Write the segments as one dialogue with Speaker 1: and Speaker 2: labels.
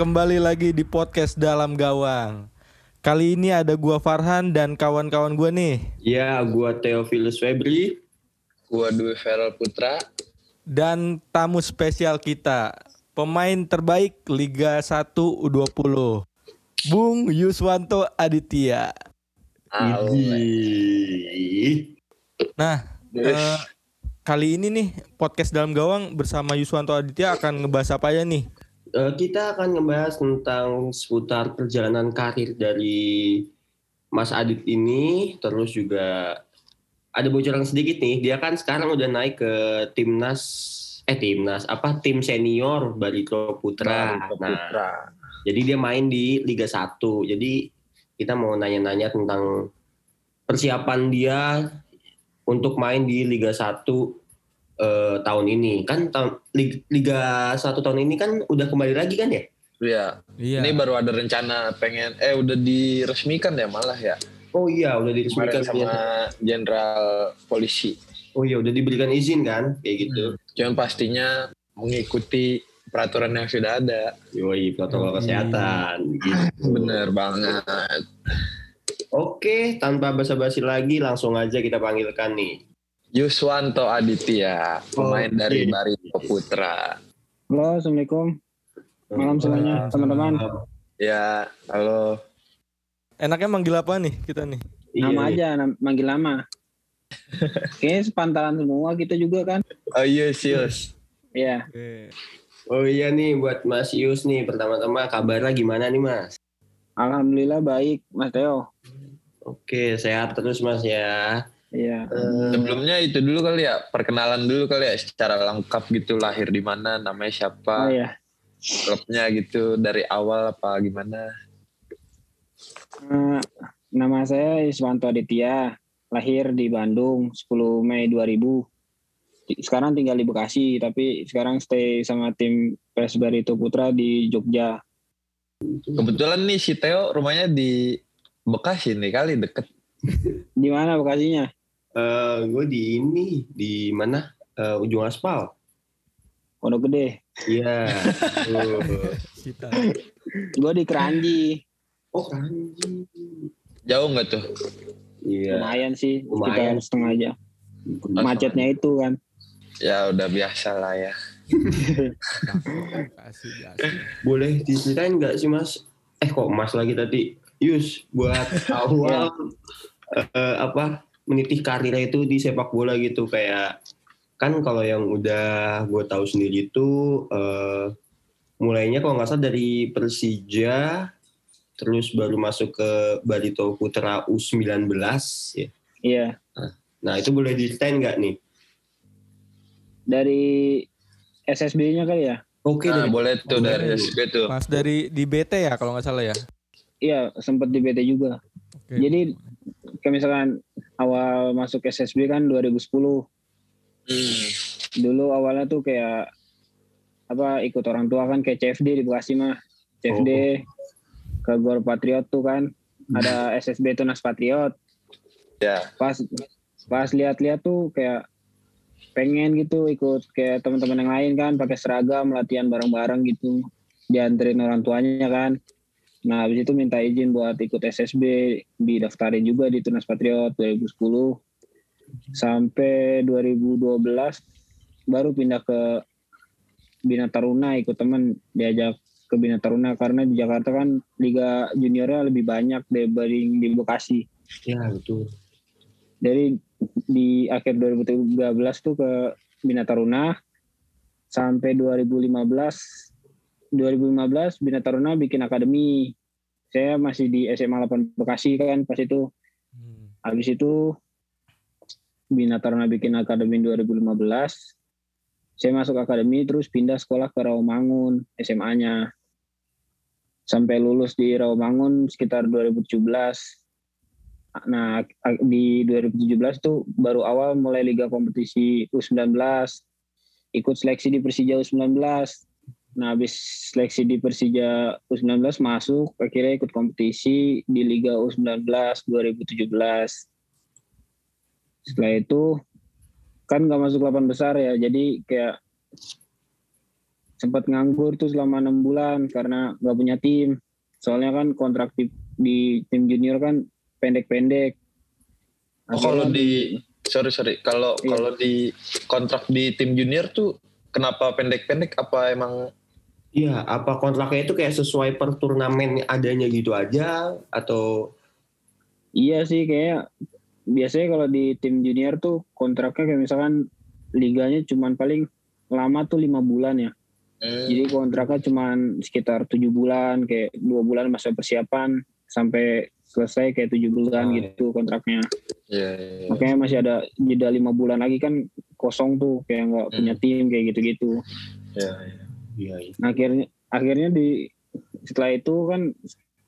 Speaker 1: kembali lagi di podcast Dalam Gawang. Kali ini ada gua Farhan dan kawan-kawan gua nih
Speaker 2: Ya, gua Theophilus Febri.
Speaker 3: Gua Dwi Feral Putra.
Speaker 1: dan tamu spesial kita, pemain terbaik Liga 1 U20. Bung Yuswanto Aditya. Nah, eh, kali ini nih podcast Dalam Gawang bersama Yuswanto Aditya akan ngebahas apa aja nih?
Speaker 2: Eh, kita akan ngebahas tentang seputar perjalanan karir dari Mas Adit ini, terus juga ada bocoran sedikit nih. Dia kan sekarang udah naik ke timnas, eh timnas apa tim senior Barito Putra.
Speaker 3: Barito
Speaker 2: Nah,
Speaker 3: Putra.
Speaker 2: jadi dia main di Liga 1. Jadi kita mau nanya-nanya tentang persiapan dia untuk main di Liga 1 eh, tahun ini. Kan tahun Lig- Liga 1 tahun ini kan udah kembali lagi kan ya?
Speaker 3: Iya.
Speaker 1: Iya.
Speaker 3: Ini baru ada rencana pengen eh udah diresmikan ya malah ya.
Speaker 2: Oh iya, udah diresmikan
Speaker 3: Kemarin sama jenderal polisi.
Speaker 2: Oh iya, udah diberikan izin kan, kayak gitu.
Speaker 3: Cuman pastinya mengikuti peraturan yang sudah ada.
Speaker 2: Yoi, protokol
Speaker 1: Hmm.
Speaker 2: kesehatan. Gitu.
Speaker 3: Bener banget.
Speaker 2: Oke, tanpa basa-basi lagi, langsung aja kita panggilkan nih.
Speaker 3: Yuswanto Aditya, pemain
Speaker 2: Oke.
Speaker 3: dari Barito Putra.
Speaker 4: Halo, assalamualaikum. Malam semuanya, teman-teman.
Speaker 3: Ya, halo.
Speaker 1: Enaknya manggil apa nih kita nih?
Speaker 2: Iya,
Speaker 4: Nama
Speaker 2: iya.
Speaker 4: aja, nam- manggil nama. Kayaknya sepantaran semua kita juga kan.
Speaker 3: Oh Yus, Yus.
Speaker 4: Iya,
Speaker 1: Oke.
Speaker 2: Oh iya nih, buat Mas Yus nih, pertama-tama kabarnya gimana nih Mas?
Speaker 4: alhamdulillah baik, Mas Teo.
Speaker 2: Oke, sehat terus Mas ya.
Speaker 4: Iya.
Speaker 2: Eh,
Speaker 3: Sebelumnya itu dulu kali ya, perkenalan dulu kali ya secara lengkap gitu lahir di mana, namanya
Speaker 4: Oh
Speaker 3: siapa,
Speaker 4: iya.
Speaker 3: klubnya gitu dari awal apa gimana?
Speaker 4: Eh, nama saya Iswanto Aditya, lahir di Bandung 10 Mei 2000. Di- Sekarang tinggal di Bekasi, tapi sekarang stay sama tim PS Barito Putra di Jogja.
Speaker 3: Kebetulan nih si Theo rumahnya di Bekasi nih kali deket.
Speaker 4: Di mana Bekasinya?
Speaker 2: Eh, gue di ini, di mana? Eh, ujung aspal.
Speaker 4: Pondok Gede.
Speaker 2: Iya. Tuh.
Speaker 1: Kita.
Speaker 4: Gue di Keranji.
Speaker 2: oh, Ranji.
Speaker 3: Jauh nggak tuh?
Speaker 2: Iya.
Speaker 4: Lumayan sih,
Speaker 2: Lumayan.
Speaker 4: sekitar setengah jam. Macetnya itu kan.
Speaker 3: Ya udah biasa lah ya.
Speaker 2: Boleh diceritain nggak sih Mas? Eh kok Mas lagi tadi? Yus, buat awal eh, apa menitih karirnya itu di sepak bola gitu kayak kan kalau yang udah gue tahu sendiri itu eh, mulainya kalau nggak salah dari Persija terus baru masuk ke Barito Putra U19 ya.
Speaker 4: Iya.
Speaker 2: Nah itu boleh diceritain nggak nih?
Speaker 4: Dari SSB-nya kali ya?
Speaker 2: Oke
Speaker 3: Nah,
Speaker 2: dari
Speaker 3: boleh tuh
Speaker 2: Oh,
Speaker 3: dari
Speaker 2: boleh.
Speaker 3: SB tuh.
Speaker 1: Pas dari di BT ya kalau nggak salah ya.
Speaker 4: Iya, sempat di BT juga.
Speaker 1: Oke.
Speaker 4: Jadi kayak misalkan awal masuk SSB kan 2010.
Speaker 3: Hmm.
Speaker 4: Dulu awalnya tuh kayak apa ikut orang tua kan kayak CFD di Bekasi mah. CFD ke Gor Patriot tuh kan ada SSB Tunas Patriot.
Speaker 3: Ya.
Speaker 4: Pas pas lihat-lihat tuh kayak pengen gitu ikut kayak teman-teman yang lain kan pakai seragam latihan bareng-bareng gitu dianterin orang tuanya kan nah habis itu minta izin buat ikut SSB didaftarin juga di Tunas Patriot 2010 sampai 2012 baru pindah ke Bina Taruna ikut teman diajak ke Bina Taruna karena di Jakarta kan liga juniornya lebih banyak dibanding di Bekasi.
Speaker 2: Ya betul.
Speaker 4: dari di akhir 2013 tuh ke Bina Taruna sampai 2015 2015 Bina Taruna bikin akademi saya masih di SMA 8 Bekasi kan pas itu
Speaker 1: Hmm.
Speaker 4: habis itu Bina Taruna bikin akademi 2015 saya masuk akademi terus pindah sekolah ke Rawamangun SMA-nya sampai lulus di Rawamangun sekitar 2017 Nah, di 2017 tuh baru awal mulai liga kompetisi U19. Ikut seleksi di Persija U19. Nah, habis seleksi di Persija U19 masuk, akhirnya ikut kompetisi di Liga U19 2017. Setelah itu kan nggak masuk 8 besar ya, jadi kayak sempat nganggur tuh selama enam bulan karena nggak punya tim. Soalnya kan kontrak di, di tim junior kan pendek-pendek.
Speaker 3: Oh, kalau di sorry sorry kalau
Speaker 4: Iya.
Speaker 3: kalau di kontrak di tim junior tuh kenapa pendek-pendek apa emang
Speaker 2: Iya, apa kontraknya itu kayak sesuai per turnamen adanya gitu aja atau
Speaker 4: Iya sih kayak biasanya kalau di tim junior tuh kontraknya kayak misalkan liganya cuman paling lama tuh lima bulan ya.
Speaker 3: hmm,
Speaker 4: Jadi kontraknya cuman sekitar tujuh bulan kayak dua bulan masa persiapan sampai selesai kayak tujuh bulan
Speaker 2: Oh,
Speaker 4: gitu kontraknya.
Speaker 3: iya, iya, iya.
Speaker 4: Makanya masih ada jeda lima bulan lagi kan kosong tuh kayak nggak punya tim kayak gitu-gitu.
Speaker 3: Iya, iya.
Speaker 2: Iya, iya.
Speaker 4: Nah, akhirnya akhirnya di setelah itu kan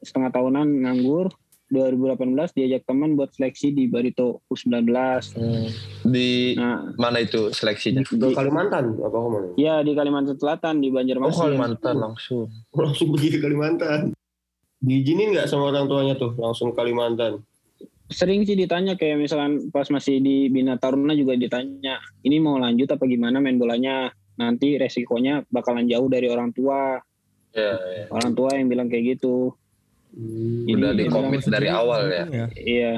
Speaker 4: setengah tahunan nganggur 2018 diajak teman buat seleksi di Barito U19
Speaker 3: Hmm, di
Speaker 4: nah
Speaker 3: mana itu seleksinya
Speaker 2: Ke Kalimantan apa ke mana?
Speaker 4: ya di Kalimantan Selatan di
Speaker 3: oh
Speaker 4: Banjarmasin
Speaker 3: Kalimantan langsung
Speaker 2: Langsung pergi ke Kalimantan. Diizinin nggak sama orang tuanya tuh langsung ke Kalimantan?
Speaker 4: sering sih ditanya kayak misalkan pas masih di Bina Taruna juga ditanya ini mau lanjut apa gimana main bolanya nanti resikonya bakalan jauh dari orang tua
Speaker 3: Iya, iya.
Speaker 4: orang tua yang bilang kayak gitu
Speaker 2: Hmm.
Speaker 4: Jadi
Speaker 3: Udah di
Speaker 4: dia
Speaker 3: komit
Speaker 4: bilang,
Speaker 3: dari awal ya.
Speaker 4: iya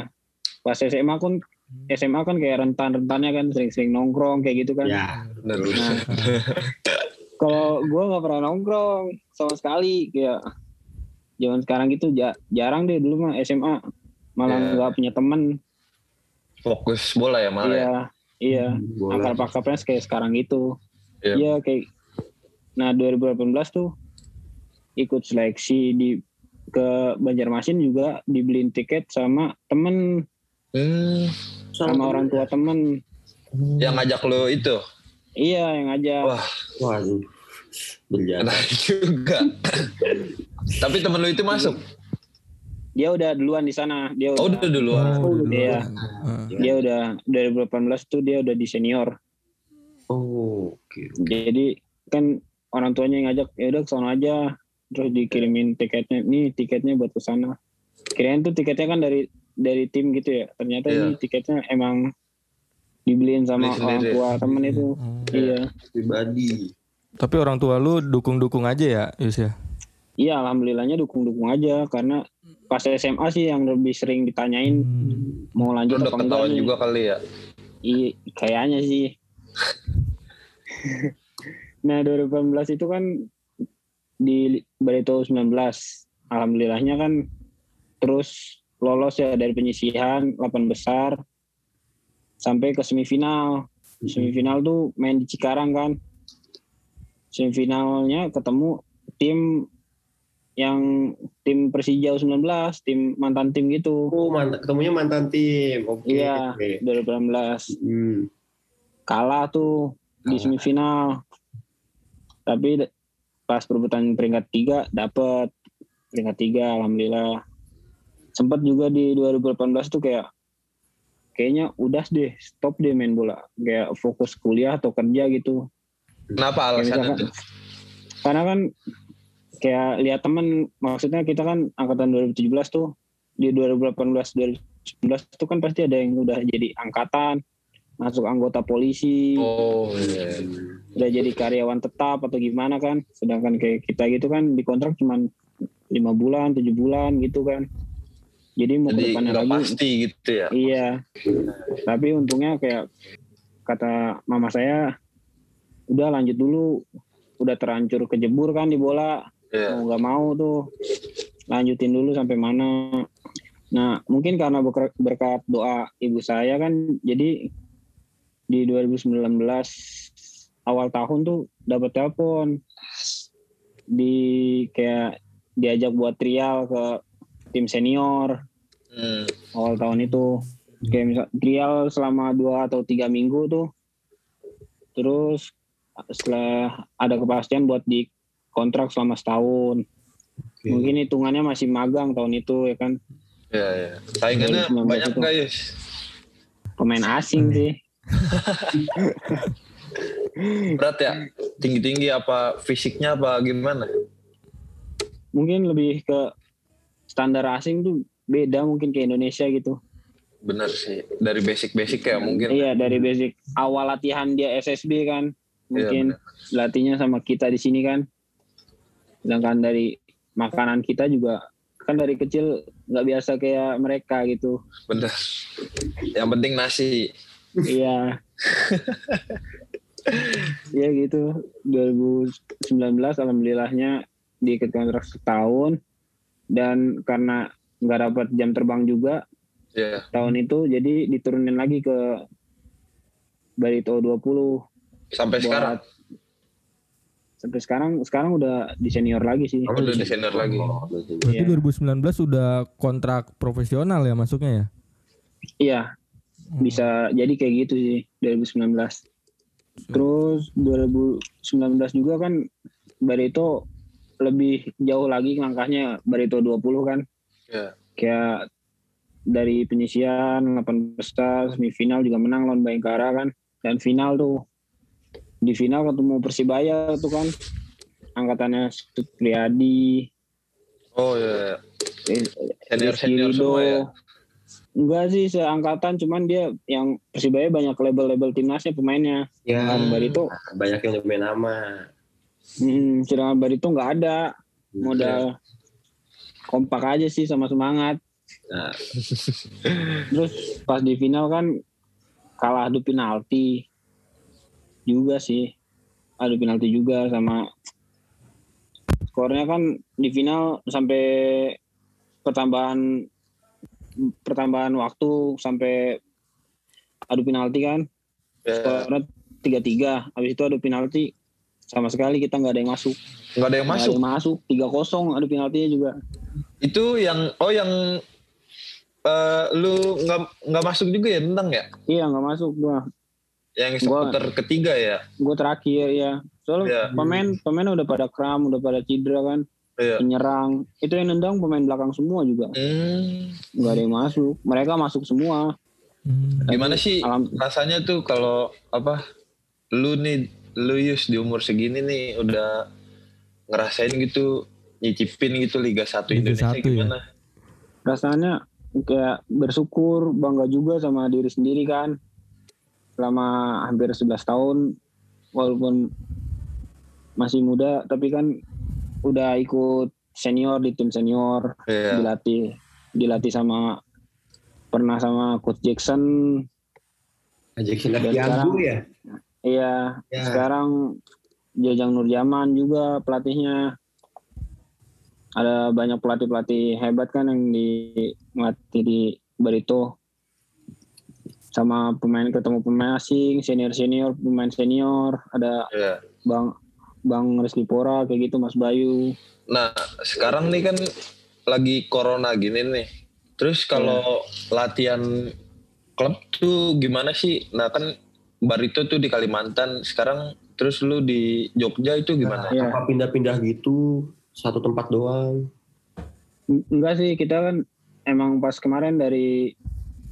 Speaker 4: pas SMA kan SMA kan kayak rentan-rentannya kan sering-sering nongkrong kayak gitu kan
Speaker 2: Ya,
Speaker 3: bener.
Speaker 4: Nah, kalau gue nggak pernah nongkrong sama sekali kayak zaman sekarang gitu ja- jarang deh dulu mah SMA malah
Speaker 3: Ya.
Speaker 4: nggak punya temen
Speaker 3: fokus bola ya malah ya.
Speaker 4: iya iya
Speaker 2: bola.
Speaker 4: akar pakapnya kayak sekarang gitu
Speaker 3: Iya.
Speaker 4: iya kayak nah 2018 tuh ikut seleksi di ke Banjarmasin juga dibeliin tiket sama temen
Speaker 3: Hmm,
Speaker 4: sama orang tua temen
Speaker 3: yang ngajak lo itu
Speaker 4: iya yang ngajak
Speaker 3: Wah.
Speaker 2: Waduh. Berjalan.
Speaker 3: enak juga tapi temen lo itu masuk
Speaker 4: dia udah duluan di sana dia
Speaker 3: oh
Speaker 4: udah,
Speaker 3: udah duluan
Speaker 1: Oh, udah
Speaker 4: Iya.
Speaker 1: duluan.
Speaker 4: dia udah 2018 tuh dia udah di senior
Speaker 2: Oh, oke.
Speaker 4: jadi kan orang tuanya yang ngajak ya udah ke sana aja terus dikirimin tiketnya nih tiketnya buat ke sana kirain tuh tiketnya kan dari dari tim gitu ya ternyata
Speaker 3: Iya.
Speaker 4: ini tiketnya emang dibeliin sama
Speaker 3: Beli
Speaker 4: orang tua temen itu
Speaker 1: Hmm.
Speaker 4: iya
Speaker 2: Pribadi.
Speaker 1: Tapi orang tua lu dukung-dukung aja ya, Yus ya?
Speaker 4: iya alhamdulillahnya dukung-dukung aja karena pas SMA sih yang lebih sering ditanyain
Speaker 1: Hmm.
Speaker 4: mau lanjut
Speaker 3: udah
Speaker 4: apa enggak
Speaker 3: ketahuan juga kali ya
Speaker 4: Iya, kayaknya sih. nah, 2018 itu kan di Barito 19. Alhamdulillahnya kan terus lolos ya dari penyisihan 8 besar sampai ke semifinal. Semifinal tuh main di Cikarang kan. Semifinalnya ketemu tim yang tim Persija 19, tim mantan tim gitu.
Speaker 2: Oh, mantan, ketemunya mantan tim. Oke.
Speaker 4: Iya,
Speaker 2: oke.
Speaker 4: 2018.
Speaker 2: Hmm.
Speaker 4: Kalah tuh di
Speaker 3: Kalah.
Speaker 4: semifinal. Tapi pas perebutan peringkat tiga dapat peringkat tiga, alhamdulillah. Sempat juga di 2018 tuh kayak kayaknya udah deh stop deh main bola, kayak fokus kuliah atau kerja gitu.
Speaker 3: kenapa alasannya tuh
Speaker 4: Karena kan kayak lihat temen, maksudnya kita kan angkatan 2017 tuh di 2018 2019 tuh kan pasti ada yang udah jadi angkatan, masuk anggota polisi,
Speaker 3: oh iya.
Speaker 4: Udah jadi karyawan tetap atau gimana kan? Sedangkan kayak kita gitu kan di kontrak cuma lima bulan tujuh bulan gitu kan. Jadi mau
Speaker 3: jadi
Speaker 4: lagi.
Speaker 3: pasti gitu ya?
Speaker 4: Iya. Tapi untungnya kayak kata mama saya udah lanjut dulu. Udah terhancur kejebur kan di bola.
Speaker 3: Iya.
Speaker 4: mau nggak mau tuh. Lanjutin dulu sampai mana. Nah mungkin karena berkat doa ibu saya kan jadi di 2019 awal tahun tuh dapat telepon. Di kayak diajak buat trial ke tim senior.
Speaker 3: Hmm.
Speaker 4: awal tahun itu. Kayak misal trial selama dua atau tiga minggu tuh. Terus setelah ada kepastian buat di kontrak selama setahun.
Speaker 2: Oke.
Speaker 4: mungkin hitungannya masih magang tahun itu ya kan?
Speaker 3: Iya, iya. Saingannya
Speaker 4: 2019
Speaker 3: banyak Yus?
Speaker 4: pemain asing sih
Speaker 3: Berat ya? Tinggi-tinggi apa fisiknya apa gimana?
Speaker 4: mungkin lebih ke standar asing tuh beda mungkin ke Indonesia gitu
Speaker 3: Bener sih. Dari basic-basic ya mungkin.
Speaker 4: iya dari basic awal latihan dia SSB kan mungkin latihnya sama kita di sini kan sedangkan dari makanan kita juga kan dari kecil nggak biasa kayak mereka gitu
Speaker 3: Bener. Yang penting nasi.
Speaker 4: Iya Iya gitu 2019 alhamdulillahnya diikat kontrak setahun dan karena nggak dapat jam terbang juga
Speaker 3: Iya.
Speaker 4: tahun itu jadi diturunin lagi ke Barito 20
Speaker 3: Sampai
Speaker 4: buat-
Speaker 3: sekarang.
Speaker 4: sampai sekarang sekarang udah di senior lagi sih
Speaker 3: Kamu udah di senior lagi.
Speaker 2: Oh, udah.
Speaker 1: Berarti
Speaker 4: Iya.
Speaker 1: 2019 sudah kontrak profesional ya masuknya ya?
Speaker 4: iya bisa jadi kayak gitu sih 2019 terus 2019 juga kan Barito lebih jauh lagi langkahnya Barito 20 kan
Speaker 3: Iya.
Speaker 4: kayak dari penyisian 8 besar semifinal juga menang lawan Bayangkara kan dan final tuh di final ketemu Persibaya tuh kan angkatannya Supriyadi
Speaker 3: Oh iya.
Speaker 4: eh,
Speaker 3: Senior
Speaker 4: Rizky
Speaker 3: senior
Speaker 4: Ridho.
Speaker 3: semua ya.
Speaker 4: Enggak sih seangkatan cuman dia yang Persibaya banyak label-label timnasnya pemainnya.
Speaker 2: Ya,
Speaker 4: Sedangkan Barito,
Speaker 2: banyak yang main nama.
Speaker 4: hmm, sedangkan Barito nggak ada modal kompak aja sih sama semangat.
Speaker 2: Nah,
Speaker 4: Terus pas di final kan kalah adu penalti juga sih. Adu penalti juga sama skornya kan di final sampai pertambahan pertambahan waktu sampai adu penalti kan
Speaker 3: Ya.
Speaker 4: skornya tiga tiga habis itu adu penalti sama sekali kita nggak ada yang masuk
Speaker 3: Nggak ada yang
Speaker 4: ada
Speaker 3: masuk.
Speaker 4: yang masuk tiga kosong adu penaltinya juga
Speaker 3: Itu yang oh yang eh, lu nggak nggak masuk juga ya tentang ya?
Speaker 4: iya nggak masuk gua
Speaker 3: Yang
Speaker 4: Gua-
Speaker 3: seputar ketiga ya?
Speaker 4: gue terakhir ya soalnya
Speaker 3: Iya.
Speaker 4: pemain pemain udah pada kram udah pada cedera kan
Speaker 3: Iya.
Speaker 4: penyerang itu yang nendang pemain belakang semua juga
Speaker 3: Hmm,
Speaker 4: nggak ada yang masuk mereka masuk semua
Speaker 1: Hmm.
Speaker 3: gimana sih
Speaker 4: alam
Speaker 3: rasanya tuh kalau apa lu nih lu Yus di umur segini nih udah ngerasain gitu nyicipin gitu Liga 1
Speaker 1: Liga
Speaker 3: Indonesia
Speaker 1: 1 ya?
Speaker 3: gimana?
Speaker 4: rasanya kayak bersyukur bangga juga sama diri sendiri kan selama hampir 11 tahun walaupun masih muda tapi kan udah ikut senior di tim senior
Speaker 3: Iya.
Speaker 4: dilatih dilatih sama pernah sama coach Jackson
Speaker 2: Jackson Agiagu
Speaker 4: sekarang-
Speaker 2: ya.
Speaker 4: iya
Speaker 2: Ya.
Speaker 4: sekarang Jajang Nurjaman juga pelatihnya ada banyak pelatih-pelatih hebat kan yang di ngelatih di Barito sama pemain ketemu pemain asing senior senior pemain senior ada
Speaker 3: Iya.
Speaker 4: bang bang Rizky Pora kayak gitu Mas Bayu
Speaker 3: Nah, sekarang nih kan lagi corona gini nih. Terus kalau latihan klub tuh gimana sih? Nah, kan Barito tuh di Kalimantan, sekarang terus lu di Jogja itu gimana?
Speaker 4: Iya.
Speaker 2: Apa pindah-pindah gitu satu tempat doang.
Speaker 4: N- enggak sih kita kan emang pas kemarin dari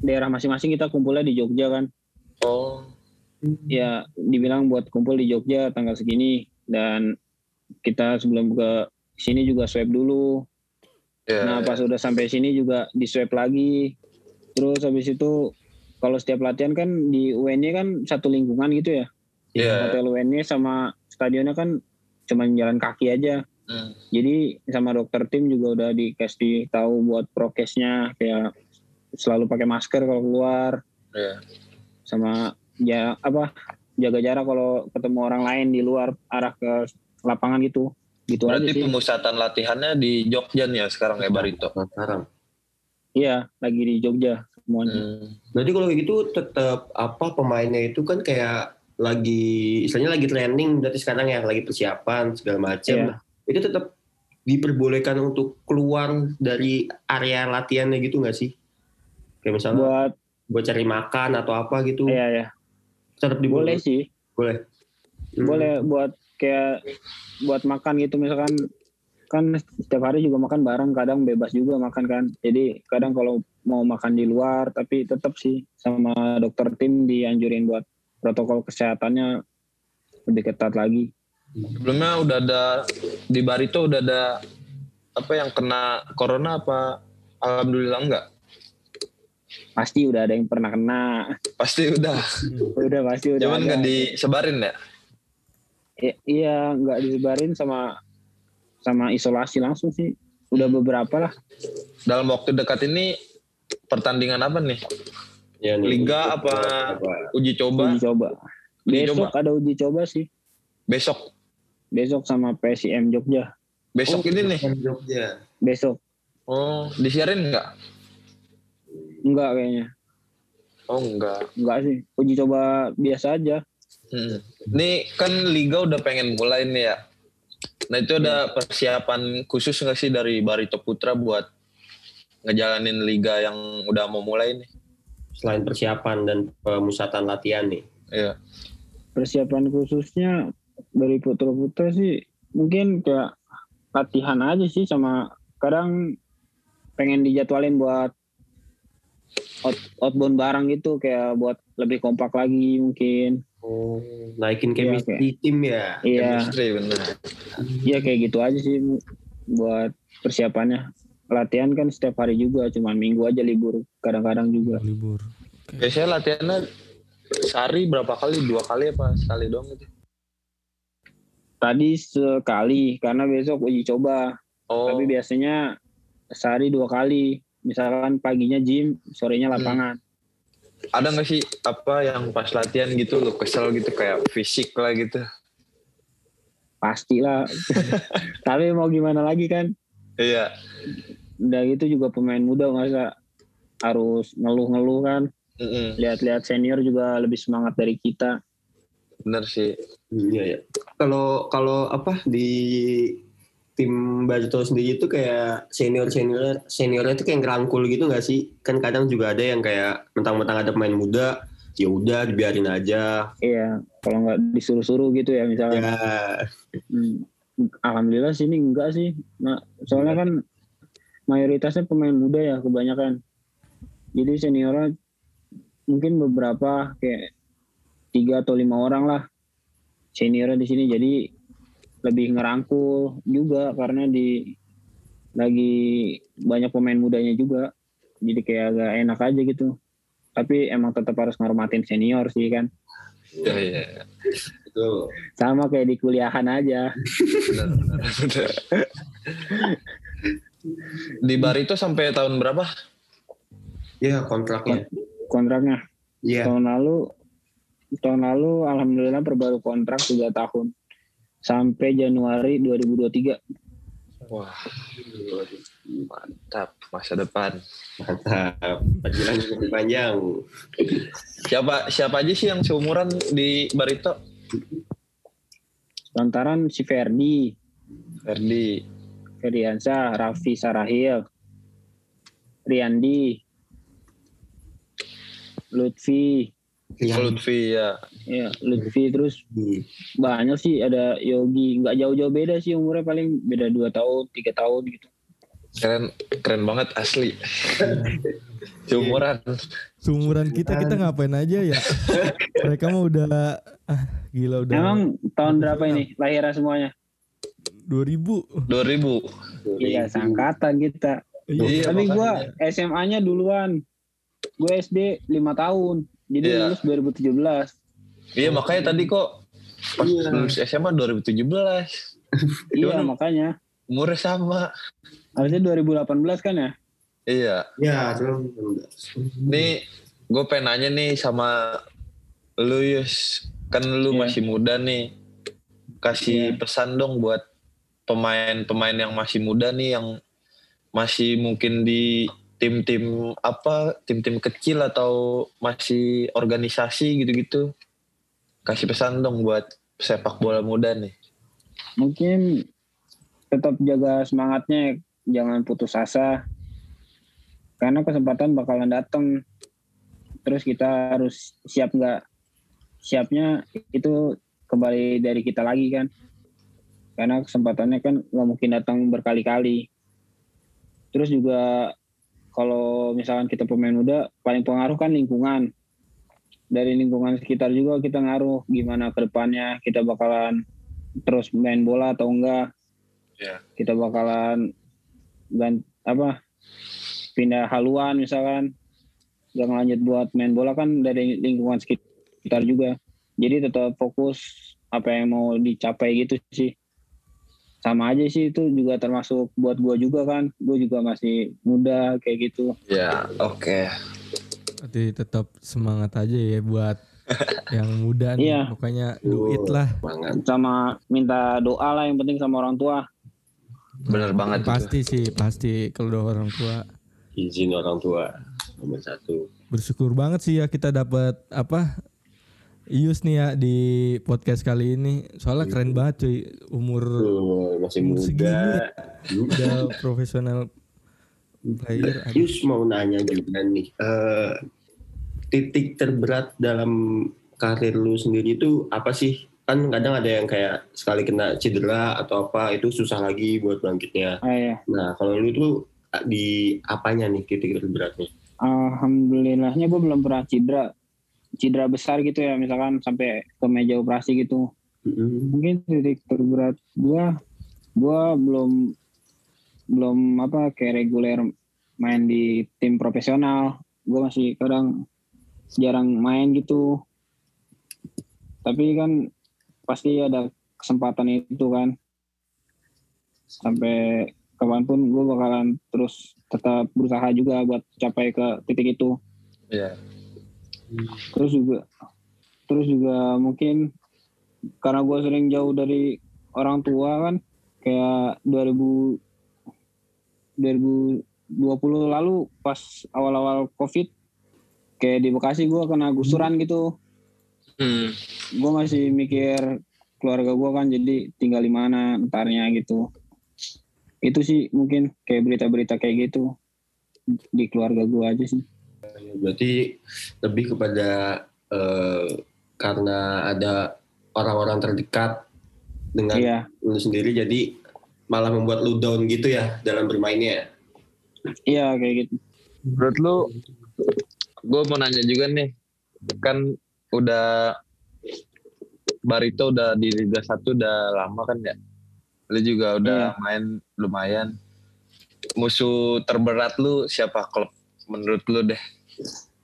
Speaker 4: daerah masing-masing kita kumpulnya di Jogja kan
Speaker 3: Oh,
Speaker 4: ya dibilang buat kumpul di Jogja tanggal segini dan kita sebelum ke sini juga swab dulu.
Speaker 3: ya.
Speaker 4: Nah pas udah sampai sini juga di swab lagi. Terus habis itu kalau setiap latihan kan di UN-nya kan satu lingkungan gitu ya.
Speaker 3: Iya.
Speaker 4: Hotel UN-nya sama stadionnya kan cuma jalan kaki aja.
Speaker 3: Hmm.
Speaker 4: Jadi sama dokter tim juga udah dikasih tahu buat prokesnya kayak selalu pakai masker kalau keluar
Speaker 3: Iya.
Speaker 4: sama ya apa jaga jarak kalau ketemu orang lain di luar arah ke lapangan gitu gitu aja
Speaker 3: Berarti
Speaker 4: sih
Speaker 3: pemusatan latihannya di Jogja nih ya sekarang ya Barito.
Speaker 2: Nah, sekarang.
Speaker 4: iya lagi di Jogja semuanya
Speaker 3: Hmm.
Speaker 2: Berarti kalau kayak gitu tetap apa pemainnya itu kan kayak lagi istilahnya lagi training berarti sekarang ya lagi persiapan segala macam.
Speaker 4: Iya.
Speaker 2: Nah, itu tetap diperbolehkan untuk keluar dari area latihannya gitu nggak sih? Kayak misalnya buat,
Speaker 4: buat
Speaker 2: cari makan atau apa gitu.
Speaker 4: iya
Speaker 2: Tetap
Speaker 4: boleh
Speaker 2: diboleh.
Speaker 4: sih
Speaker 2: Boleh. Hmm.
Speaker 4: boleh buat kayak buat makan gitu misalkan kan setiap hari juga makan bareng kadang bebas juga makan kan jadi kadang kalau mau makan di luar tapi tetap sih sama dokter tim dianjurin buat protokol kesehatannya lebih ketat lagi
Speaker 3: Sebelumnya udah ada di Barito udah ada apa yang kena corona apa alhamdulillah enggak?
Speaker 4: Pasti udah ada yang pernah kena
Speaker 3: Pasti udah.
Speaker 4: udah pasti udah
Speaker 3: Cuman nggak disebarin ya?
Speaker 4: I- iya nggak disebarin sama sama isolasi langsung sih udah beberapa lah
Speaker 3: Dalam waktu dekat ini pertandingan apa nih?
Speaker 2: Ya, nih,
Speaker 3: Liga apa uji coba?
Speaker 4: uji coba
Speaker 3: Uji
Speaker 4: besok
Speaker 3: coba.
Speaker 4: ada uji coba sih
Speaker 3: Besok.
Speaker 4: besok sama PSIM Jogja
Speaker 3: Besok ini nih.
Speaker 2: Jogja.
Speaker 4: besok
Speaker 3: Oh, disiarin nggak?
Speaker 4: Enggak kayaknya
Speaker 3: Oh, enggak.
Speaker 4: enggak sih uji coba biasa aja
Speaker 3: Hmm. Nih kan liga udah pengen mulai nih ya. Nah itu ada persiapan khusus nggak sih dari Barito Putra buat ngejalanin liga yang udah mau mulai nih?
Speaker 2: Selain persiapan dan pemusatan latihan nih.
Speaker 3: Iya.
Speaker 4: persiapan khususnya dari putra-putra sih mungkin kayak latihan aja sih sama kadang pengen dijadwalin buat outbound bareng gitu kayak buat lebih kompak lagi mungkin
Speaker 2: Oh, naikin chemistry tim ya.
Speaker 4: iya
Speaker 3: Chemistry bener.
Speaker 4: iya kayak gitu aja sih buat persiapannya latihan kan setiap hari juga cuman minggu aja libur kadang-kadang juga
Speaker 1: libur.
Speaker 3: Biasanya latihannya sehari berapa kali? Dua kali apa sekali doang gitu?
Speaker 4: tadi sekali karena besok uji coba
Speaker 3: Oh,
Speaker 4: tapi biasanya sehari dua kali misalkan paginya gym sorenya lapangan
Speaker 3: ada nggak sih apa yang pas latihan gitu lu kesel gitu kayak fisik lah gitu?
Speaker 4: pasti lah tapi mau gimana lagi kan
Speaker 3: Iya.
Speaker 4: udah gitu juga pemain muda masa harus ngeluh-ngeluh kan
Speaker 3: Mm-mm.
Speaker 4: lihat-lihat senior juga lebih semangat dari kita
Speaker 3: Bener sih.
Speaker 2: Iya ya. Kalau kalau apa di tim Barito sendiri itu kayak senior senior seniornya itu kayak ngerangkul gitu nggak sih? Kan kadang juga ada yang kayak mentang-mentang ada pemain muda, ya udah dibiarin aja.
Speaker 4: iya kalau nggak disuruh-suruh gitu ya misalnya.
Speaker 2: Ya,
Speaker 4: Hmm, alhamdulillah sini enggak sih nah, soalnya kan mayoritasnya pemain muda ya kebanyakan. Jadi seniornya mungkin beberapa kayak tiga atau lima orang lah seniornya di sini. Jadi lebih ngerangkul juga karena di lagi banyak pemain mudanya juga jadi kayak agak enak aja gitu tapi emang tetap harus ngormatin senior sih kan
Speaker 3: Iya iya.
Speaker 2: itu.
Speaker 4: sama kayak di kuliahan aja.
Speaker 3: Di Barito sampai tahun berapa?
Speaker 2: Ya kontraknya.
Speaker 4: kontraknya
Speaker 2: Iya.
Speaker 4: tahun lalu tahun lalu alhamdulillah perbaru kontrak tiga tahun sampai Januari 2023
Speaker 3: Wah, mantap masa depan.
Speaker 2: Mantap. Perjalanan lebih panjang.
Speaker 3: Siapa siapa aja sih yang seumuran di Barito?
Speaker 4: lantaran si Ferdi
Speaker 3: Ferdi.
Speaker 4: Ferdiansa Raffi Sarahil Riandi Lutfi
Speaker 2: Iya.
Speaker 3: Lutfi ya.
Speaker 4: ya Lutfi terus banyak sih ada Yogi nggak jauh-jauh beda sih umurnya paling beda dua tahun tiga tahun gitu
Speaker 3: Keren keren banget asli. Seumuran.
Speaker 1: Seumuran kita kita ngapain aja ya? Mereka mah udah ah, gila udah
Speaker 4: emang tahun berapa ini lahirnya semuanya
Speaker 1: 2000.
Speaker 3: 2000.
Speaker 4: iya sangkatan kita
Speaker 3: Iya,
Speaker 4: Tapi
Speaker 3: makanya.
Speaker 4: gua SMA-nya duluan. Gue SD 5 tahun. Jadi
Speaker 3: Iya.
Speaker 4: lulus 2017.
Speaker 3: Iya makanya tadi kok pas
Speaker 2: Iya.
Speaker 3: lulus SMA 2017.
Speaker 4: Iya,
Speaker 3: Gimana?
Speaker 4: makanya.
Speaker 3: Umurnya sama.
Speaker 4: Harusnya 2018 kan ya?
Speaker 3: Iya.
Speaker 2: Ya, terus.
Speaker 3: Nih gue pengen nanya nih sama lu Yus. Kan lu
Speaker 4: Iya.
Speaker 3: masih muda nih. Kasih
Speaker 4: Iya.
Speaker 3: pesan dong buat pemain-pemain yang masih muda nih yang masih mungkin di tim-tim apa tim-tim kecil atau masih organisasi gitu-gitu kasih pesan dong buat sepak bola muda nih
Speaker 4: Mungkin tetap jaga semangatnya, jangan putus asa. Karena kesempatan bakalan datang. Terus kita harus siap nggak? Siapnya itu kembali dari kita lagi kan. Karena kesempatannya kan nggak mungkin datang berkali-kali. Terus juga kalau misalkan kita pemain muda, paling pengaruh kan lingkungan. Dari lingkungan sekitar juga kita ngaruh gimana ke depannya kita bakalan terus main bola atau enggak.
Speaker 3: Iya.
Speaker 4: Kita bakalan gan apa pindah haluan misalkan nggak ngelanjut buat main bola kan dari lingkungan sekitar juga. Jadi tetap fokus apa yang mau dicapai gitu sih sama aja sih itu juga termasuk buat gua juga kan gua juga masih muda kayak gitu
Speaker 3: Ya, oke.
Speaker 1: Berarti tetap semangat aja ya buat yang muda nih.
Speaker 4: Iya.
Speaker 1: Pokoknya do it lah.
Speaker 2: Semangat.
Speaker 4: sama minta doa lah yang penting sama orang tua
Speaker 3: Bener banget itu.
Speaker 1: Pasti sih, pasti kalau udah orang tua
Speaker 2: Izin orang tua nomor satu.
Speaker 1: bersyukur banget sih ya kita dapat apa Ius nih ya di podcast kali ini. Soalnya keren banget cuy umur
Speaker 2: masih
Speaker 1: umur segini
Speaker 2: muda.
Speaker 1: udah profesional player.
Speaker 2: Yus mau nanya juga nih, eh, titik terberat dalam karir lu sendiri itu apa sih? Kan kadang ada yang kayak sekali kena cedera atau apa itu susah lagi buat bangkitnya.
Speaker 4: ah, ya.
Speaker 2: Nah kalau lu tuh di apanya nih titik terberatnya?
Speaker 4: alhamdulillahnya gue belum pernah cedera cedera besar gitu ya misalkan sampai ke meja operasi gitu.
Speaker 2: Mm-mm.
Speaker 4: mungkin titik terberat gua gua belum belum apa kayak reguler main di tim profesional. Gua masih kadang jarang main gitu. Tapi kan pasti ada kesempatan itu kan. Sampai kapan pun gue bakalan terus tetap berusaha juga buat capai ke titik itu.
Speaker 3: Iya.
Speaker 4: Terus juga terus juga mungkin karena gue sering jauh dari orang tua kan kayak 2000 2020 lalu pas awal-awal covid kayak di Bekasi gue kena gusuran gitu.
Speaker 3: Hmm.
Speaker 4: gue masih mikir keluarga gue kan jadi tinggal di mana entarnya gitu. Itu sih mungkin kayak berita-berita kayak gitu di keluarga gue aja sih
Speaker 2: Berarti lebih kepada eh, karena ada orang-orang terdekat dengan
Speaker 4: iya
Speaker 2: lu sendiri jadi malah membuat lu down gitu ya dalam bermainnya.
Speaker 4: iya kayak gitu
Speaker 3: Menurut lu, gue mau nanya juga nih, kan udah Barito udah di Liga 1 udah lama kan ya? Lu juga udah main lumayan. Musuh terberat lu siapa klub menurut lu deh?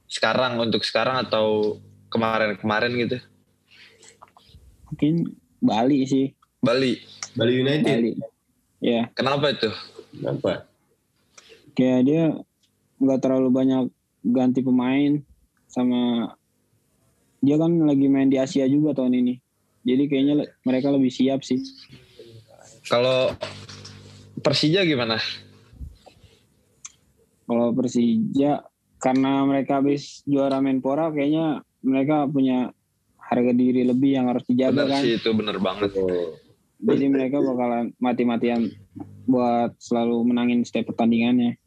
Speaker 3: Sekarang untuk sekarang atau kemarin-kemarin gitu?
Speaker 4: mungkin Bali sih
Speaker 3: Bali.
Speaker 2: Bali United.
Speaker 4: Bali ya
Speaker 3: Kenapa itu?
Speaker 2: Kenapa?
Speaker 4: kayak dia nggak terlalu banyak ganti pemain sama dia kan lagi main di Asia juga tahun ini jadi kayaknya le- mereka lebih siap sih
Speaker 3: Kalau Persija gimana?
Speaker 4: kalau Persija karena mereka habis juara Menpora kayaknya mereka punya harga diri lebih yang harus dijaga
Speaker 3: Bener
Speaker 4: kan
Speaker 3: sih itu bener banget.
Speaker 2: Oh,
Speaker 4: jadi mereka bakalan mati-matian buat selalu menangin setiap pertandingannya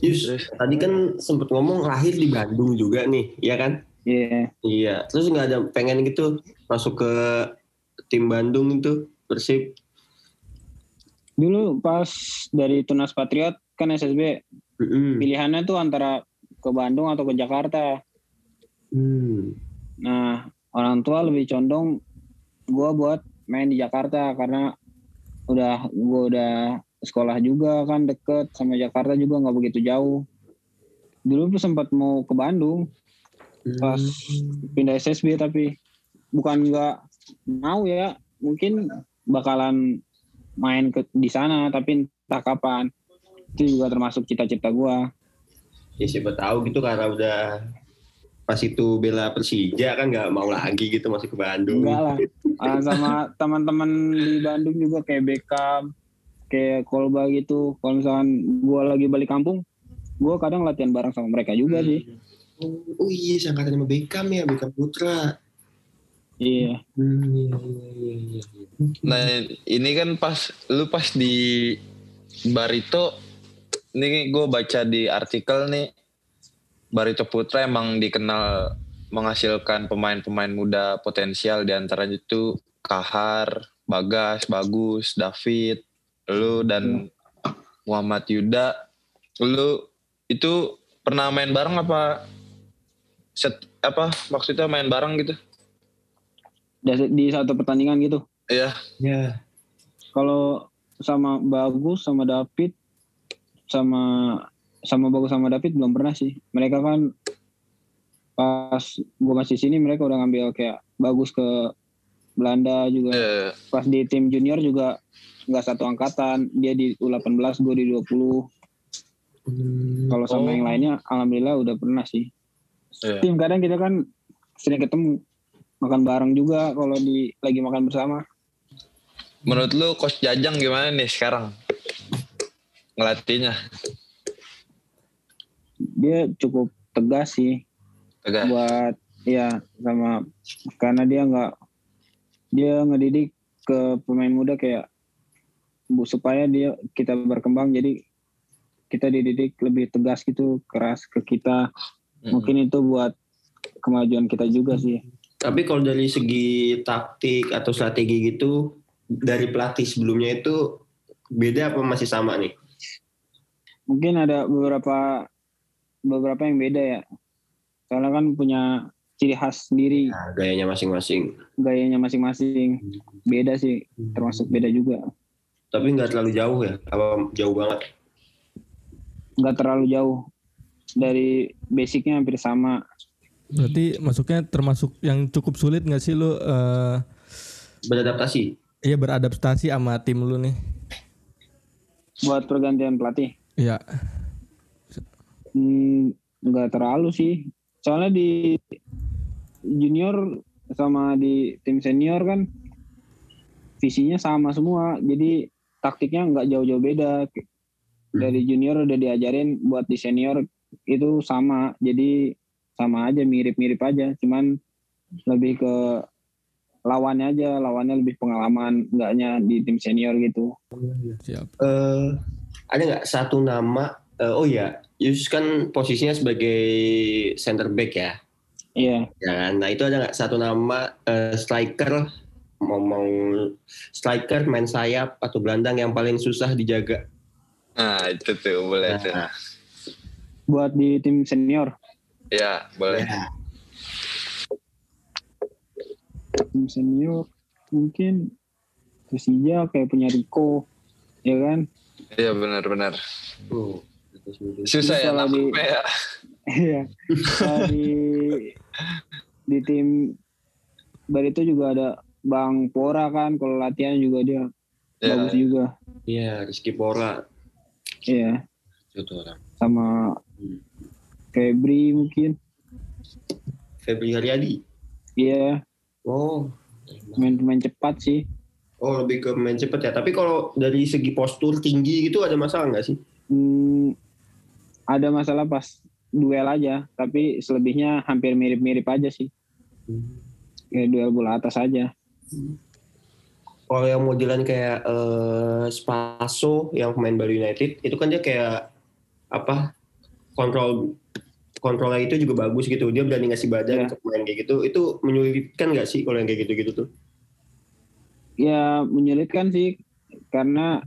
Speaker 2: Yus, tadi kan sempet ngomong lahir di Bandung juga nih, iya kan?
Speaker 4: iya
Speaker 2: Iya. Terus nggak ada pengen gitu masuk ke tim Bandung itu Persib.
Speaker 4: dulu pas dari Tunas Patriot kan SSB
Speaker 2: Mm-mm.
Speaker 4: pilihannya tuh antara ke Bandung atau ke Jakarta
Speaker 2: Hmm.
Speaker 4: Nah, orang tua lebih condong gua buat main di Jakarta karena udah gua udah sekolah juga kan deket sama Jakarta juga nggak begitu jauh. Dulu tuh sempat mau ke Bandung pas pindah SSB tapi bukan nggak mau ya, mungkin bakalan main ke di sana tapi entah kapan. Itu juga termasuk cita-cita gua.
Speaker 2: Ya siapa tahu gitu karena udah pas itu bela Persija kan nggak mau lagi gitu masuk ke Bandung.
Speaker 4: Enggak lah. Ah, sama teman-teman di Bandung juga kayak Beckham, kayak Kolba gitu. Kalau misalkan gua lagi balik kampung, gua kadang latihan bareng sama mereka juga sih.
Speaker 2: Oh, oh iya, sangkatan sama Beckham ya, Beckham Putra.
Speaker 4: Iya.
Speaker 2: Hmm, iya, iya, iya.
Speaker 3: Nah ini kan pas lu pas di Barito, ini gue baca di artikel nih, Barito Putra emang dikenal menghasilkan pemain-pemain muda potensial di antaranya itu Kahar, Bagas, Bagus, David, lu dan Muhammad Yuda. Lu itu pernah main bareng apa? Set, apa maksudnya main bareng gitu?
Speaker 4: Di- Di satu pertandingan gitu.
Speaker 3: Iya.
Speaker 2: Ya.
Speaker 4: Kalau sama Bagus sama David sama sama Bagus sama David belum pernah sih. Mereka kan pas gua masih sini mereka udah ngambil kayak Bagus ke Belanda juga.
Speaker 3: Eh,
Speaker 4: pas di tim junior juga nggak satu angkatan. Dia di U18 gue di 20 kalau sama
Speaker 3: Oh.
Speaker 4: yang lainnya alhamdulillah udah pernah sih.
Speaker 3: Iya.
Speaker 4: tim kadang kita kan sering ketemu makan bareng juga kalau di lagi makan bersama.
Speaker 3: Menurut lu coach Jajang gimana nih sekarang ngelatihnya?
Speaker 4: Dia cukup tegas sih.
Speaker 3: Tegas?
Speaker 4: Buat ya sama karena dia nggak dia ngedidik ke pemain muda kayak bu supaya dia kita berkembang jadi kita dididik lebih tegas gitu keras ke kita.
Speaker 3: Mm-mm.
Speaker 4: mungkin itu buat kemajuan kita juga sih.
Speaker 2: Tapi kalau dari segi taktik atau strategi gitu dari pelatih sebelumnya itu beda apa masih sama nih?
Speaker 4: Mungkin ada beberapa beberapa yang beda ya soalnya kan punya ciri khas sendiri
Speaker 2: Nah, gayanya masing-masing.
Speaker 4: gayanya masing-masing beda sih termasuk beda juga
Speaker 2: Tapi nggak terlalu jauh ya? Apa jauh banget?
Speaker 4: nggak terlalu jauh dari basicnya hampir sama
Speaker 1: Berarti masuknya termasuk yang cukup sulit nggak sih lu eh
Speaker 2: Beradaptasi.
Speaker 1: iya beradaptasi sama tim lu nih?
Speaker 4: buat pergantian pelatih
Speaker 1: Iya.
Speaker 4: Hmm, nggak terlalu sih. Soalnya di junior sama di tim senior kan visinya sama semua. Jadi taktiknya nggak jauh-jauh beda. Dari junior udah diajarin buat di senior itu sama. Jadi sama aja mirip-mirip aja. Cuman lebih ke lawannya aja. Lawannya lebih pengalaman enggaknya di tim senior gitu.
Speaker 1: Siap.
Speaker 2: Eh, ada nggak satu nama? eh, oh ya, Yus kan posisinya sebagai center back ya.
Speaker 4: Iya.
Speaker 2: Ya kan? Nah itu ada nggak satu nama eh, striker ngomong striker main sayap atau gelandang yang paling susah dijaga?
Speaker 3: nah itu tuh boleh tuh
Speaker 2: Nah,
Speaker 4: Buat di tim senior.
Speaker 3: ya boleh
Speaker 2: ya.
Speaker 4: tim senior mungkin Persija kayak punya Rico ya kan
Speaker 3: iya benar-benar
Speaker 2: Oh, itu sudah.
Speaker 3: susah ya
Speaker 4: di-
Speaker 3: namanya ya
Speaker 4: iya. Di di tim Barito juga ada Bang Pora kan kalau latihan juga dia
Speaker 3: Ya,
Speaker 4: bagus juga.
Speaker 2: Iya, Rizky Pora.
Speaker 4: iya.
Speaker 2: Itu orang.
Speaker 4: sama Febri mungkin.
Speaker 2: Febri Haryadi.
Speaker 4: iya.
Speaker 2: Oh,
Speaker 4: main-main cepat sih
Speaker 2: oh lebih ke main cepet ya. Tapi kalau dari segi postur tinggi gitu ada masalah nggak sih?
Speaker 4: Hmm, ada masalah pas duel aja tapi selebihnya hampir mirip-mirip aja sih kayak duel bola atas aja
Speaker 2: Kalau yang modelan kayak eh, Spaso yang pemain Bali United itu kan dia kayak apa kontrol kontrolnya itu juga bagus gitu. Dia berani ngasih badan
Speaker 4: Iya.
Speaker 2: ke pemain kayak gitu. Itu menyulitkan nggak sih kalau yang kayak gitu-gitu tuh?
Speaker 4: Ya menyulitkan sih karena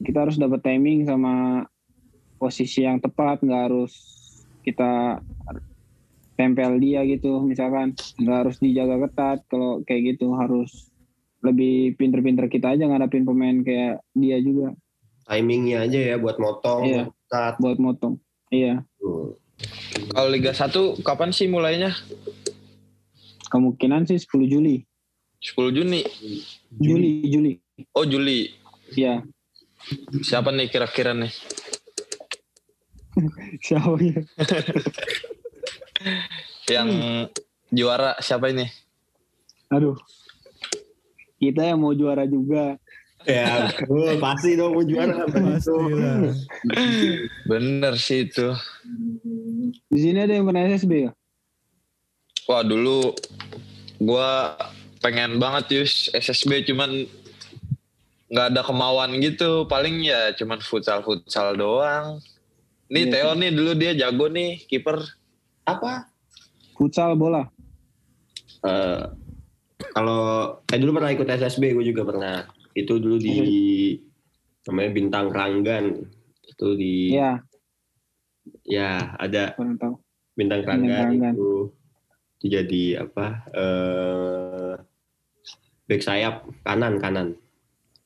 Speaker 4: kita harus dapat timing sama posisi yang tepat nggak harus kita tempel dia gitu misalkan nggak harus dijaga ketat kalau kayak gitu harus lebih pinter-pinter kita aja ngadapin pemain kayak dia juga
Speaker 2: Timingnya aja ya buat motong,
Speaker 4: Iya.
Speaker 2: ketat.
Speaker 4: buat motong iya
Speaker 2: Hmm.
Speaker 3: kalau Liga 1 kapan sih mulainya
Speaker 4: kemungkinan sih 10 Juli
Speaker 3: 10 Juni.
Speaker 4: Juli Juli
Speaker 3: oh Juli.
Speaker 4: Ya
Speaker 3: siapa nih kira-kira nih?
Speaker 4: Siapa ya?
Speaker 3: Yang juara siapa ini?
Speaker 4: Aduh. Kita yang mau juara juga.
Speaker 2: Ya, betul. pasti dong mau juara.
Speaker 1: Pasti lah.
Speaker 3: bener sih itu.
Speaker 4: Di sini ada yang pernah SSB ya?
Speaker 3: Wah dulu gua pengen banget Yus SSB cuman nggak ada kemauan gitu. Paling ya cuman futsal futsal doang. Nih
Speaker 4: Iya
Speaker 3: Theo nih dulu dia jago nih kiper.
Speaker 2: Apa?
Speaker 4: futsal bola.
Speaker 2: Eh, kalau eh dulu pernah ikut SSB gue juga pernah. Itu dulu di namanya bintang Ranggan itu di
Speaker 4: ya
Speaker 2: ya ada bintang
Speaker 4: Bintang
Speaker 2: Ranggan
Speaker 4: Ranggan.
Speaker 2: itu. Itu jadi apa eh back sayap kanan kanan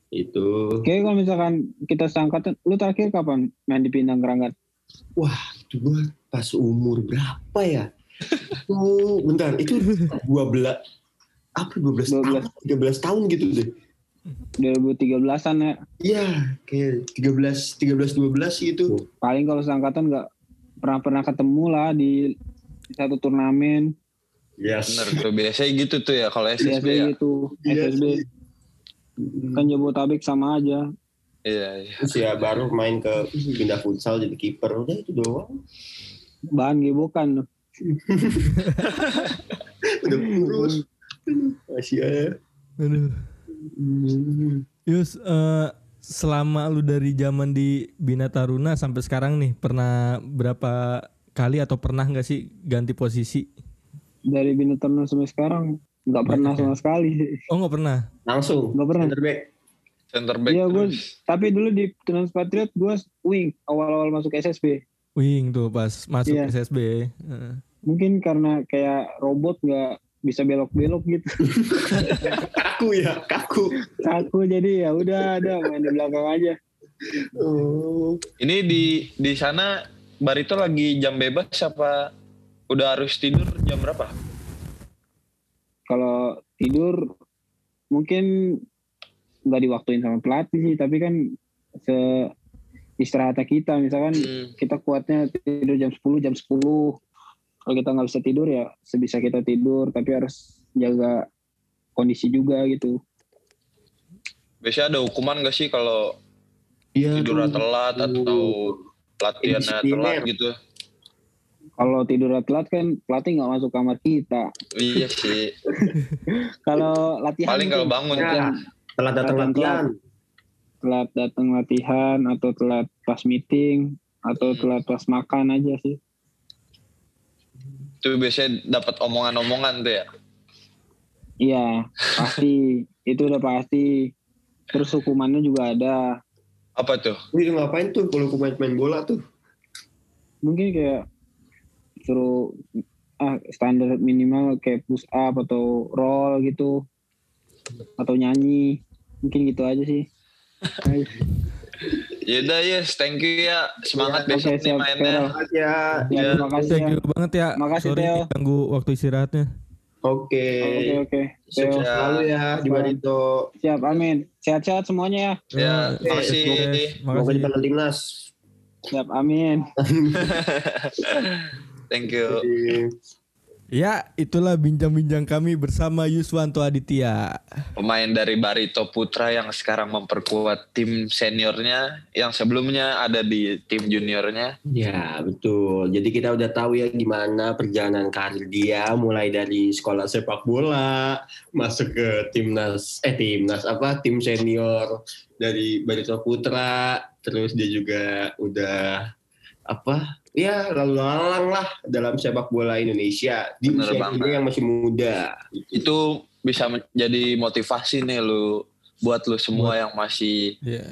Speaker 2: itu
Speaker 4: Oke, kalau misalkan kita seangkatan, lu terakhir kapan main di Pinang Keranggan?
Speaker 2: itu gue pas umur berapa ya itu bentar itu dua belas apa 12,
Speaker 4: 12.
Speaker 2: tahun 13 tahun gitu deh
Speaker 4: 2013-an ya.
Speaker 2: iya kayak 13 13 12 gitu
Speaker 4: Paling kalau seangkatan nggak pernah pernah ketemu lah di satu turnamen.
Speaker 2: Yes
Speaker 3: Bener tuh biasanya gitu tuh ya kalau SSB
Speaker 4: Biasanya
Speaker 3: ya.
Speaker 4: gitu.
Speaker 2: Iya
Speaker 4: SSB kan Jabotabek sama aja.
Speaker 3: Iya, iya.
Speaker 2: terus ya baru main ke pindah futsal jadi kiper udah itu doang
Speaker 4: Bahan gebokan
Speaker 2: udah kurus masih ya
Speaker 1: Aduh. Yus, eh, selama lu dari zaman di Bina Taruna sampai sekarang nih, pernah berapa kali atau pernah nggak sih ganti posisi?
Speaker 4: Dari Bina Taruna sampai sekarang nggak pernah sama sekali.
Speaker 1: Oh nggak pernah.
Speaker 2: langsung
Speaker 4: Nggak pernah.
Speaker 2: center back
Speaker 3: Center back
Speaker 4: Iya gue, tapi dulu di Transpatriot gue wing awal-awal masuk SSB.
Speaker 1: Wing tuh pas masuk
Speaker 4: Iya.
Speaker 1: SSB. Heeh.
Speaker 4: Mungkin karena kayak robot nggak bisa belok-belok gitu.
Speaker 2: kaku ya kaku
Speaker 4: Aku jadi ya udah ada main di belakang aja.
Speaker 2: oh.
Speaker 3: Ini di di sana Barito lagi jam bebas apa udah harus tidur jam berapa?
Speaker 4: Kalau tidur mungkin nggak diwaktuin sama pelatih sih, tapi kan se istirahatnya kita misalkan
Speaker 3: Hmm,
Speaker 4: kita kuatnya tidur jam 10 jam 10 kalau kita nggak bisa tidur ya sebisa kita tidur tapi harus jaga kondisi juga gitu
Speaker 3: biasanya ada hukuman gak sih kalau
Speaker 2: Iya
Speaker 3: tidurnya
Speaker 2: tuh.
Speaker 3: telat atau latihannya
Speaker 2: Disipliner.
Speaker 3: telat gitu?
Speaker 4: Kalau tidur telat kan pelatih nggak masuk kamar kita
Speaker 3: Iya sih.
Speaker 4: kalau latihan
Speaker 3: Paling kalau bangun.
Speaker 4: latihan,
Speaker 2: telat datang
Speaker 4: Latihan
Speaker 2: latihan
Speaker 4: telat datang latihan atau telat pas meeting atau
Speaker 3: Hmm.
Speaker 4: telat pas makan aja sih
Speaker 3: Itu biasanya dapat omongan-omongan tuh ya.
Speaker 4: iya pasti itu udah pasti terus hukumannya juga ada
Speaker 3: Apa tuh?
Speaker 2: Wih, ngapain tuh kalau main main bola tuh
Speaker 4: mungkin kayak suruh ah standar minimal kayak push up atau roll gitu. Atau nyanyi. Mungkin gitu aja sih.
Speaker 3: Yaudah yes, thank you ya. Semangat
Speaker 4: Oke,
Speaker 3: besok nih
Speaker 4: siap,
Speaker 3: mainnya.
Speaker 2: Ya
Speaker 4: ya,
Speaker 3: Ya,
Speaker 4: terima kasih.
Speaker 1: Thank
Speaker 4: ya
Speaker 1: you banget ya.
Speaker 4: Makasih,
Speaker 1: Sorry
Speaker 4: Theo.
Speaker 1: ganggu waktu istirahatnya.
Speaker 2: oke.
Speaker 4: Oke oke.
Speaker 2: Selalu ya di Barito
Speaker 4: siap amin. Sehat-sehat semuanya ya.
Speaker 3: Ya,
Speaker 1: Oke,
Speaker 3: makasih.
Speaker 1: sukses.
Speaker 2: semoga
Speaker 1: Makasih.
Speaker 2: di Panel timnas.
Speaker 4: Siap amin
Speaker 3: Thank you.
Speaker 1: Ya, itulah bincang-bincang kami bersama Yuswanto Aditya.
Speaker 3: Pemain dari Barito Putra yang sekarang memperkuat tim seniornya, yang sebelumnya ada di tim juniornya.
Speaker 2: Ya betul. Jadi kita udah tahu ya gimana perjalanan karir dia mulai dari sekolah sepak bola masuk ke timnas eh timnas apa tim senior dari Barito Putra terus dia juga udah apa ya lalu lalang lah dalam sepak bola Indonesia di
Speaker 3: Bener
Speaker 2: usia
Speaker 3: banget.
Speaker 2: yang masih muda.
Speaker 3: Itu bisa menjadi motivasi nih lu buat lu semua yang masih
Speaker 1: Ya,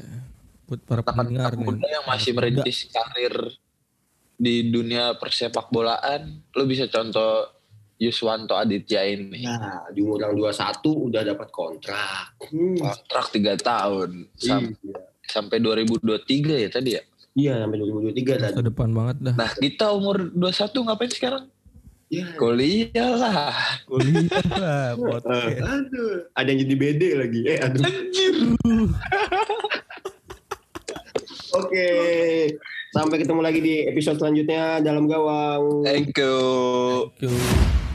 Speaker 1: buat para
Speaker 3: anak
Speaker 1: pendengar nih.
Speaker 3: muda yang masih merintis karir di dunia persepak bolaan, lu bisa contoh Yuswanto Aditya ini.
Speaker 2: Nah, di umur yang 21 udah dapat kontrak. Hmm.
Speaker 3: Kontrak tiga tahun sam-
Speaker 2: Iya.
Speaker 3: sampai 2023 ya tadi ya.
Speaker 2: Iya, sampai 2023
Speaker 1: Masa
Speaker 2: tadi.
Speaker 1: depan banget dah.
Speaker 3: Nah kita umur 21 ngapain sekarang?
Speaker 2: Iya.
Speaker 3: Kuliah lah.
Speaker 1: Kuliah lah,
Speaker 2: Eh,
Speaker 1: podcast.
Speaker 2: aduh, ada yang jadi BD lagi. Eh, aduh.
Speaker 3: Anjir.
Speaker 2: Oke. Sampai ketemu lagi di episode selanjutnya dalam gawang.
Speaker 3: Thank you.
Speaker 1: Thank you.